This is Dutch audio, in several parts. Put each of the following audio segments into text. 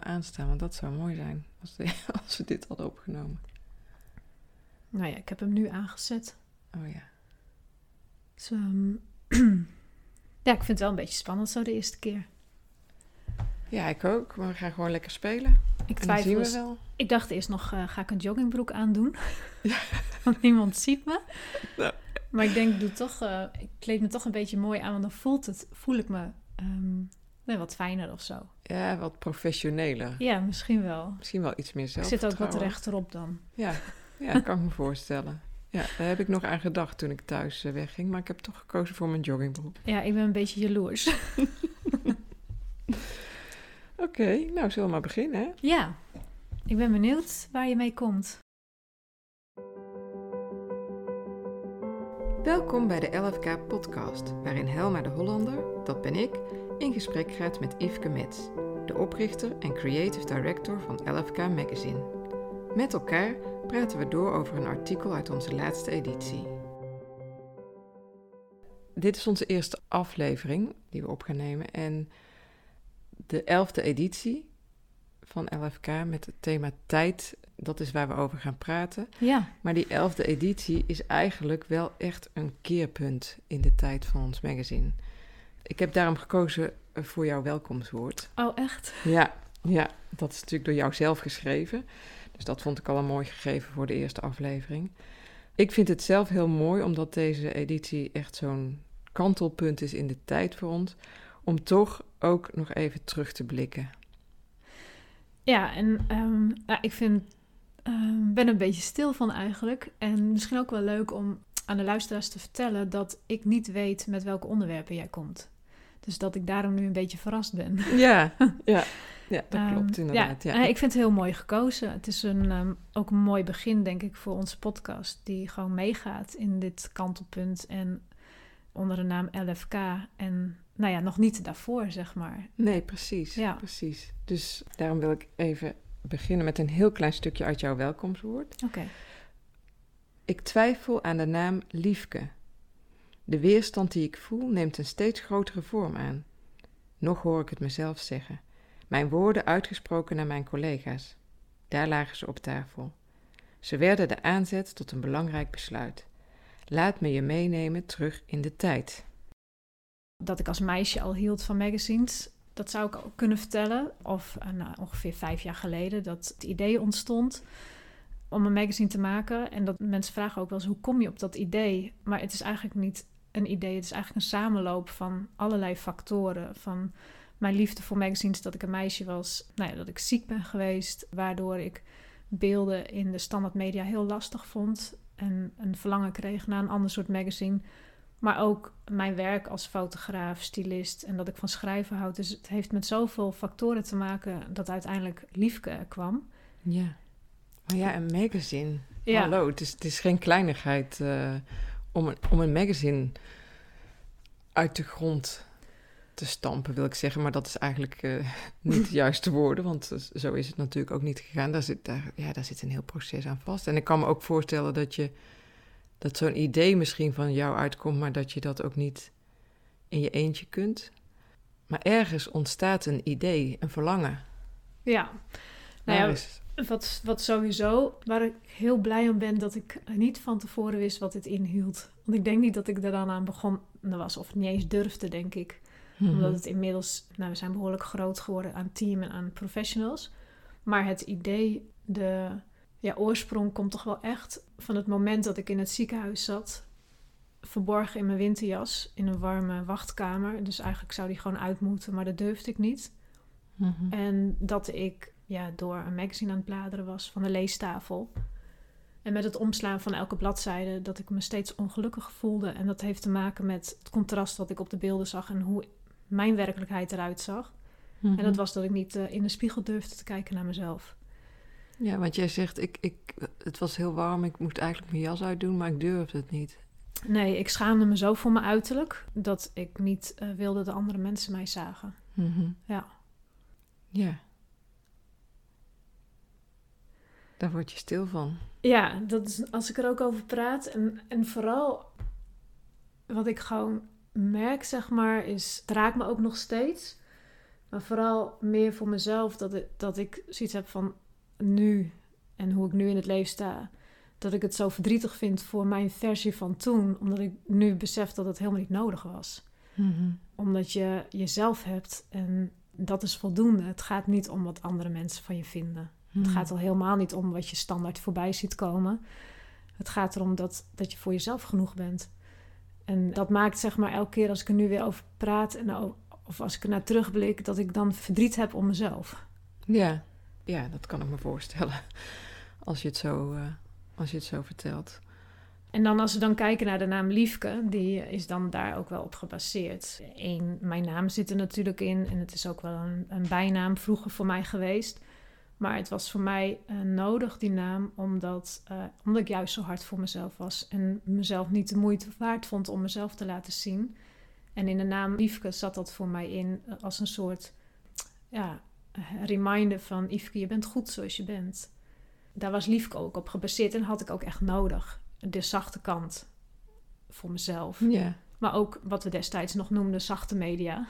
aanstaan, want dat zou mooi zijn als, de- als we dit hadden opgenomen. Nou ja, ik heb hem nu aangezet. Oh ja. Dus, ehm, ja, ik vind het wel een beetje spannend zo de eerste keer. Ja, ik ook. Maar we gaan gewoon lekker spelen. Ik twijfel. we wel. Ik dacht eerst nog, eh, ga ik een joggingbroek aandoen? Ja. Want niemand ziet me. Ja. Maar ik denk, doe toch, eh, ik kleed me toch een beetje mooi aan, want dan voelt het, voel ik me ehm, nee, wat fijner of zo. Ja, wat professioneler. Ja, misschien wel. Misschien wel iets meer Ik zit ook wat rechterop dan. Ja, ja kan ik me voorstellen. Ja, daar heb ik nog aan gedacht toen ik thuis eh, wegging. Maar ik heb toch gekozen voor mijn joggingbroek. Ja, ik ben een beetje jaloers. Oké, nou zullen we maar beginnen, hè? ja, ik ben benieuwd waar je mee komt. Welkom bij de LFK podcast, waarin Helma de Hollander, dat ben ik, in gesprek gaat met Yveske Metz, de oprichter en creative director van LFK Magazine. Met elkaar praten we door over een artikel uit onze laatste editie. Dit is onze eerste aflevering die we op gaan nemen en de elfde editie van LFK met het thema tijd, dat is waar we over gaan praten. Ja, Maar die elfde editie is eigenlijk wel echt een keerpunt in de tijd van ons magazine. Ik heb daarom gekozen eh, voor jouw welkomstwoord. oh echt? Ja, ja, dat is natuurlijk door jou zelf geschreven. Dus dat vond ik al een mooi gegeven voor de eerste aflevering. Ik vind het zelf heel mooi omdat deze editie echt zo'n kantelpunt is in de tijd voor ons. Om toch ook nog even terug te blikken. Ja, en ehm, ja, ik vind, ehm, ben een beetje stil van eigenlijk. En misschien ook wel leuk om aan de luisteraars te vertellen dat ik niet weet met welke onderwerpen jij komt. Dus dat ik daarom nu een beetje verrast ben. Ja, ja, ja dat Ehm, klopt inderdaad. Ja, eh, ik vind het heel mooi gekozen. Het is een, ehm, ook een mooi begin, denk ik, voor onze podcast. Die gewoon meegaat in dit kantelpunt. En onder de naam LFK. En nou ja, nog niet daarvoor, zeg maar. Nee, precies. Ja. precies. Dus daarom wil ik even beginnen met een heel klein stukje uit jouw welkomstwoord. Oké. Ik twijfel aan de naam Liefke. De weerstand die ik voel neemt een steeds grotere vorm aan. Nog hoor ik het mezelf zeggen. Mijn woorden uitgesproken naar mijn collega's. Daar lagen ze op tafel. Ze werden de aanzet tot een belangrijk besluit. Laat me je meenemen terug in de tijd. dat ik als meisje al hield van magazines. Dat zou ik ook kunnen vertellen. Of eh, nou, ongeveer vijf jaar geleden dat het idee ontstond om een magazine te maken. En dat mensen vragen ook wel eens hoe kom je op dat idee? Maar het is eigenlijk niet een idee. Het is eigenlijk een samenloop van allerlei factoren. Van mijn liefde voor magazines, dat ik een meisje was. Nou ja, dat ik ziek ben geweest. Waardoor ik beelden in de standaard media heel lastig vond. En een verlangen kreeg naar een ander soort magazine. Maar ook mijn werk als fotograaf, stylist en dat ik van schrijven houd. Dus het heeft met zoveel factoren te maken dat uiteindelijk Liefke er kwam. Ja. Maar ja, een magazine. Ja. Hallo, het is, het is geen kleinigheid eh, om, een, om een magazine uit de grond te stampen, wil ik zeggen. Maar dat is eigenlijk eh, niet de juiste woorden, want zo is het natuurlijk ook niet gegaan. Daar zit, daar, ja, daar zit een heel proces aan vast. En ik kan me ook voorstellen dat, je, dat zo'n idee misschien van jou uitkomt, maar dat je dat ook niet in je eentje kunt. Maar ergens ontstaat een idee, een verlangen. Ja, nou ja, wat, wat sowieso, waar ik heel blij om ben dat ik niet van tevoren wist wat dit inhield. Want ik denk niet dat ik er dan aan begonnen was, of niet eens durfde, denk ik. Mhm. Omdat het inmiddels, nou, we zijn behoorlijk groot geworden aan team en aan professionals. Maar het idee, de ja, oorsprong komt toch wel echt van het moment dat ik in het ziekenhuis zat. Verborgen in mijn winterjas in een warme wachtkamer. Dus eigenlijk zou die gewoon uit moeten, maar dat durfde ik niet. Mhm. En dat ik ja, door een magazine aan het bladeren was van de leestafel. En met het omslaan van elke bladzijde dat ik me steeds ongelukkig voelde. En dat heeft te maken met het contrast wat ik op de beelden zag en hoe mijn werkelijkheid eruit zag. Mhm. En dat was dat ik niet eh, in de spiegel durfde te kijken naar mezelf. Ja, want jij zegt, ik, ik, het was heel warm, ik moest eigenlijk mijn jas uitdoen, maar ik durfde het niet. Nee, ik schaamde me zo voor mijn uiterlijk dat ik niet eh, wilde dat andere mensen mij zagen. Mhm. Ja. Ja. Daar word je stil van. Ja, dat is, als ik er ook over praat. En, en vooral wat ik gewoon merk, zeg maar, is... Het raakt me ook nog steeds. Maar vooral meer voor mezelf, dat ik, dat ik zoiets heb van nu en hoe ik nu in het leven sta. Dat ik het zo verdrietig vind voor mijn versie van toen, omdat ik nu besef dat het helemaal niet nodig was. Mhm. Omdat je jezelf hebt en dat is voldoende. Het gaat niet om wat andere mensen van je vinden. Het Mhm. gaat al helemaal niet om wat je standaard voorbij ziet komen. Het gaat erom dat, dat je voor jezelf genoeg bent. En dat maakt zeg maar elke keer als ik er nu weer over praat... En of als ik er naar terugblik, dat ik dan verdriet heb om mezelf. Ja. ja, dat kan ik me voorstellen. Als je het zo, eh, als je het zo vertelt. En dan als we dan kijken naar de naam Liefke, die is dan daar ook wel op gebaseerd. Eén, mijn naam zit er natuurlijk in en het is ook wel een, een bijnaam vroeger voor mij geweest. Maar het was voor mij eh, nodig, die naam, omdat, eh, omdat ik juist zo hard voor mezelf was. En mezelf niet de moeite waard vond om mezelf te laten zien. En in de naam Liefke zat dat voor mij in eh, als een soort ja, reminder van... Yveske, je bent goed zoals je bent. Daar was Liefke ook op gebaseerd en had ik ook echt nodig. De zachte kant voor mezelf. Ja. Maar ook wat we destijds nog noemden zachte media.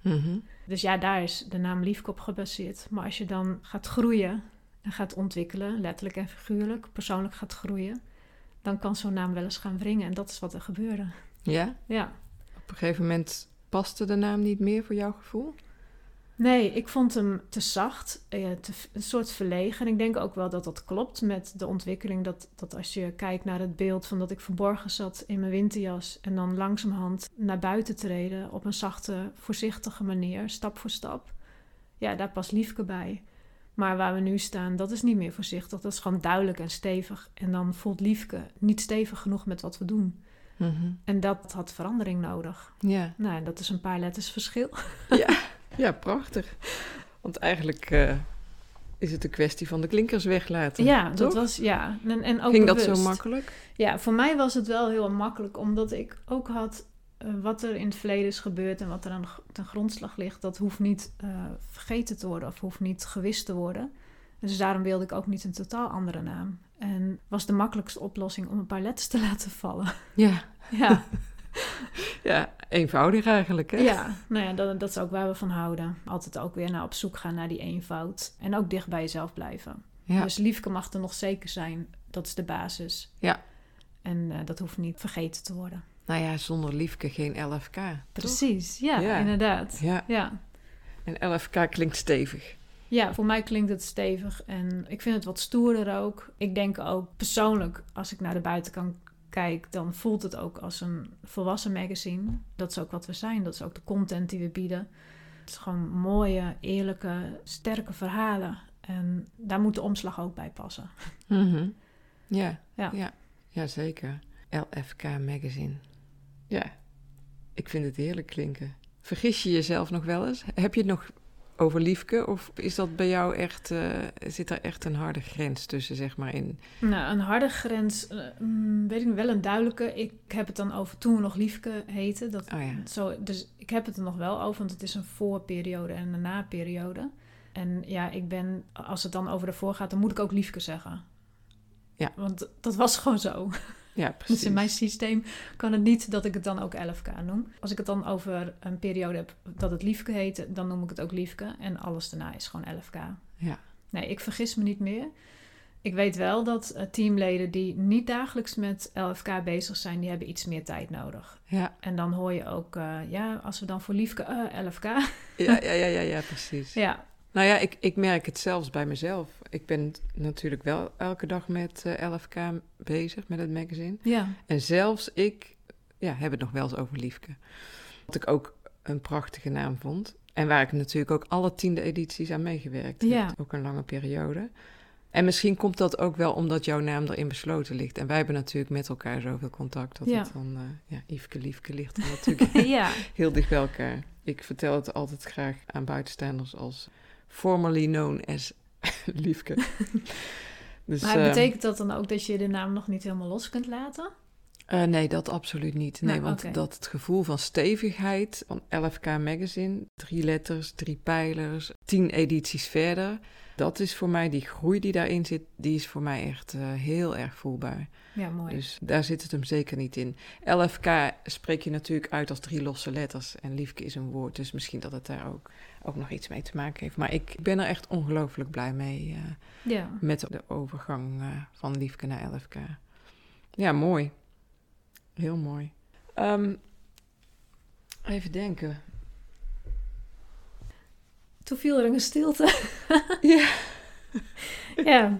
Mhm. Dus ja, daar is de naam Liefke op gebaseerd. Maar als je dan gaat groeien en gaat ontwikkelen, letterlijk en figuurlijk, persoonlijk gaat groeien, dan kan zo'n naam wel eens gaan wringen. En dat is wat er gebeurde. Ja? Ja. Op een gegeven moment paste de naam niet meer voor jouw gevoel? Nee, ik vond hem te zacht, eh, te, een soort verlegen. En ik denk ook wel dat dat klopt met de ontwikkeling. Dat, dat als je kijkt naar het beeld van dat ik verborgen zat in mijn winterjas... en dan langzamerhand naar buiten treden op een zachte, voorzichtige manier, stap voor stap. Ja, daar past Liefke bij. Maar waar we nu staan, dat is niet meer voorzichtig. Dat is gewoon duidelijk en stevig. En dan voelt Liefke niet stevig genoeg met wat we doen. Mhm. En dat had verandering nodig. Ja. Nou, en dat is een paar letters verschil. ja. Ja, prachtig. Want eigenlijk eh, is het een kwestie van de klinkers weglaten. Ja, dat was ja. En, en ook Ging dat zo makkelijk? Ja, voor mij was het wel heel makkelijk, omdat ik ook had eh, wat er in het verleden is gebeurd en wat er aan ten grondslag ligt. Dat hoeft niet eh, vergeten te worden of hoeft niet gewist te worden. Dus daarom wilde ik ook niet een totaal andere naam. En was de makkelijkste oplossing om een paar letters te laten vallen. Ja. Ja, Ja, eenvoudig eigenlijk, hè? ja. nou ja, dat, dat is ook waar we van houden. Altijd ook weer naar op zoek gaan naar die eenvoud. En ook dicht bij jezelf blijven. Ja. Dus liefke mag er nog zeker zijn. Dat is de basis. Ja. En eh, dat hoeft niet vergeten te worden. Nou ja, zonder liefke geen LFK. Precies, ja, Ja. inderdaad. Ja, Ja. en LFK klinkt stevig. ja, voor mij klinkt het stevig en ik vind het wat stoerder ook. Ik denk ook persoonlijk, als ik naar de buitenkant kijk, dan voelt het ook als een volwassen magazine. Dat is ook wat we zijn, dat is ook de content die we bieden. Het is gewoon mooie, eerlijke, sterke verhalen. En daar moet de omslag ook bij passen. Mhm. Ja, Ja. ja, ja, zeker. LFK Magazine. Ja, ik vind het heerlijk klinken. Vergis je jezelf nog wel eens? Heb je het nog over liefke? Of is dat bij jou echt, eh, zit er echt een harde grens tussen, zeg maar, in? Nou, een harde grens, eh, mm, weet ik wel een duidelijke. Ik heb het dan over toen we nog Liefke heette. Dat, Oh ja, Zo, dus ik heb het er nog wel over, want het is een voorperiode en een naperiode. En ja, ik ben, als het dan over de voor gaat, dan moet ik ook liefke zeggen. Ja. Want dat was gewoon zo. Ja precies. Dus in mijn systeem kan het niet dat ik het dan ook 11k noem. Als ik het dan over een periode heb dat het liefke heet, dan noem ik het ook liefke. En alles daarna is gewoon 11k. Ja. Nee, ik vergis me niet meer. Ik weet wel dat eh, teamleden die niet dagelijks met 11k bezig zijn, die hebben iets meer tijd nodig. Ja, En dan hoor je ook, eh, ja, als we dan voor Liefke, eh 11k. ja, ja, ja, ja, ja, precies. Ja, Nou ja, ik, ik merk het zelfs bij mezelf. Ik ben natuurlijk wel elke dag met eh, LFK bezig, met het magazine. ja, En zelfs ik ja, heb het nog wel eens over Liefke. Wat ik ook een prachtige naam vond. En waar ik natuurlijk ook alle tiende edities aan meegewerkt heb. Ook een lange periode. En misschien komt dat ook wel omdat jouw naam erin besloten ligt. En wij hebben natuurlijk met elkaar zoveel contact. Dat Ja. het dan, eh ja, Yveske Liefke ligt dan natuurlijk ja, heel dicht bij elkaar. Ik vertel het altijd graag aan buitenstaanders als formerly known as Liefke. dus, maar eh, betekent dat dan ook dat je de naam nog niet helemaal los kunt laten? eh, nee, dat absoluut niet. Nee, want dat het gevoel van stevigheid van LFK Magazine, drie letters, drie pijlers, tien edities verder, dat is voor mij, die groei die daarin zit, die is voor mij echt uh, heel erg voelbaar. Ja, mooi. Dus daar zit het hem zeker niet in. LFK spreek je natuurlijk uit als drie losse letters en liefke is een woord. Dus misschien dat het daar ook, ook nog iets mee te maken heeft. Maar ik ben er echt ongelooflijk blij mee uh, ja. met de overgang uh, van liefke naar LFK. Ja, mooi. Heel mooi. Um, even denken. Toen viel er een stilte. ja. ja.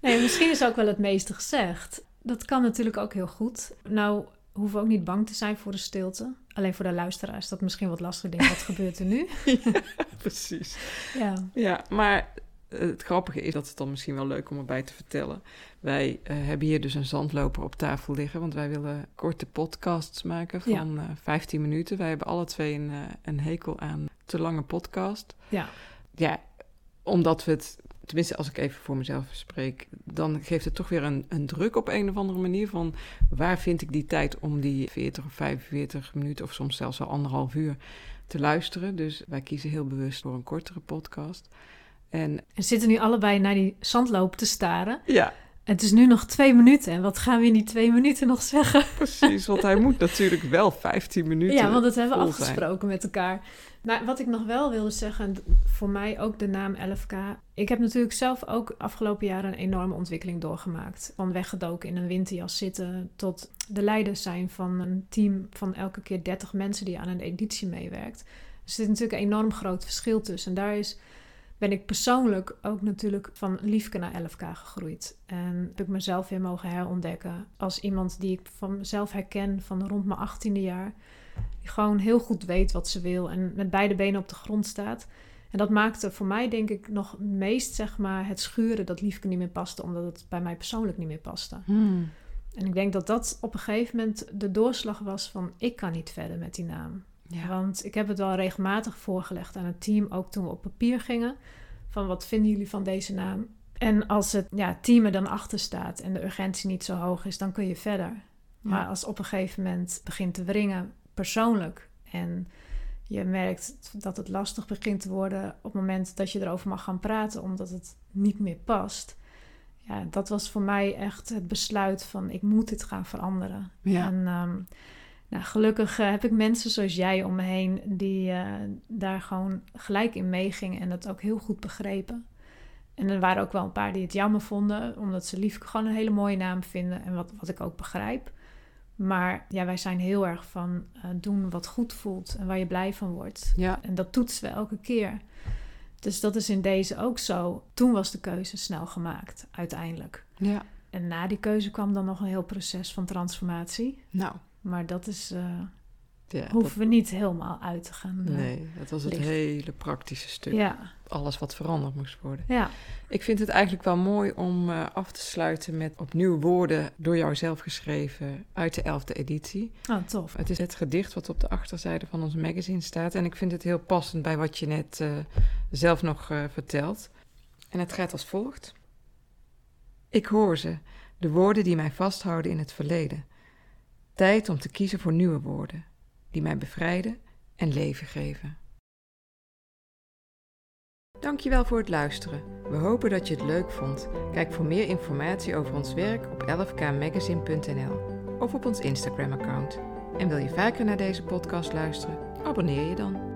Nee, misschien is ook wel het meeste gezegd. Dat kan natuurlijk ook heel goed. Nou, hoeven we ook niet bang te zijn voor de stilte. Alleen voor de luisteraars is dat misschien wat lastig. Denk, wat gebeurt er nu? ja, precies. Ja. ja, maar het grappige is, dat het dan misschien wel leuk om erbij te vertellen. Wij uh, hebben hier dus een zandloper op tafel liggen, want wij willen korte podcasts maken van ja. uh, 15 minuten. Wij hebben alle twee een, uh, een hekel aan te lange podcast. Ja. Ja, omdat we het, tenminste als ik even voor mezelf spreek, dan geeft het toch weer een, een druk op een of andere manier van waar vind ik die tijd om die 40 of 45 minuten of soms zelfs wel anderhalf uur te luisteren. Dus wij kiezen heel bewust voor een kortere podcast. En, en zitten nu allebei naar die zandloop te staren. Ja. Het is nu nog twee minuten. En wat gaan we in die twee minuten nog zeggen? Precies, want hij moet natuurlijk wel 15 minuten. Ja, want dat hebben we afgesproken zijn. met elkaar. Maar wat ik nog wel wilde zeggen, voor mij ook de naam LFK. Ik heb natuurlijk zelf ook afgelopen jaren een enorme ontwikkeling doorgemaakt. Van weggedoken in een winterjas zitten tot de leider zijn van een team van elke keer 30 mensen die aan een editie meewerkt. Dus er zit natuurlijk een enorm groot verschil tussen. En daar is ben ik persoonlijk ook natuurlijk van liefke naar 11k gegroeid. En heb ik mezelf weer mogen herontdekken als iemand die ik van mezelf herken van rond mijn 18e jaar. Die gewoon heel goed weet wat ze wil en met beide benen op de grond staat. En dat maakte voor mij denk ik nog meest zeg maar het schuren dat liefke niet meer paste, omdat het bij mij persoonlijk niet meer paste. Hmm. En ik denk dat dat op een gegeven moment de doorslag was van ik kan niet verder met die naam. Ja. Want ik heb het wel regelmatig voorgelegd aan het team, ook toen we op papier gingen. Van wat vinden jullie van deze naam? En als het ja, team er dan achter staat en de urgentie niet zo hoog is, dan kun je verder. Maar als op een gegeven moment begint te wringen, persoonlijk, en je merkt dat het lastig begint te worden op het moment dat je erover mag gaan praten, omdat het niet meer past. Ja, dat was voor mij echt het besluit van ik moet dit gaan veranderen. Ja. En um, nou, gelukkig uh, heb ik mensen zoals jij om me heen die uh, daar gewoon gelijk in meegingen en dat ook heel goed begrepen. En er waren ook wel een paar die het jammer vonden, omdat ze lief gewoon een hele mooie naam vinden en wat, wat ik ook begrijp. Maar ja, wij zijn heel erg van uh, doen wat goed voelt en waar je blij van wordt. Ja. En dat toetsen we elke keer. Dus dat is in deze ook zo. Toen was de keuze snel gemaakt, uiteindelijk. Ja. En na die keuze kwam dan nog een heel proces van transformatie. Nou, Maar dat is, uh, ja, hoeven dat- we niet helemaal uit te gaan. uh, nee, dat was het licht. hele praktische stuk. Ja, Alles wat veranderd moest worden. ja, Ik vind het eigenlijk wel mooi om eh, af te sluiten met opnieuw woorden door jou zelf geschreven uit de 11e editie. oh, tof. Het is het gedicht wat op de achterzijde van ons magazine staat. En ik vind het heel passend bij wat je net eh, zelf nog eh, vertelt. En het gaat als volgt. Ik hoor ze, de woorden die mij vasthouden in het verleden. Tijd om te kiezen voor nieuwe woorden, die mij bevrijden en leven geven. Dankjewel voor het luisteren. We hopen dat je het leuk vond. Kijk voor meer informatie over ons werk op 11kmagazine.nl of op ons Instagram-account. En wil je vaker naar deze podcast luisteren? Abonneer je dan.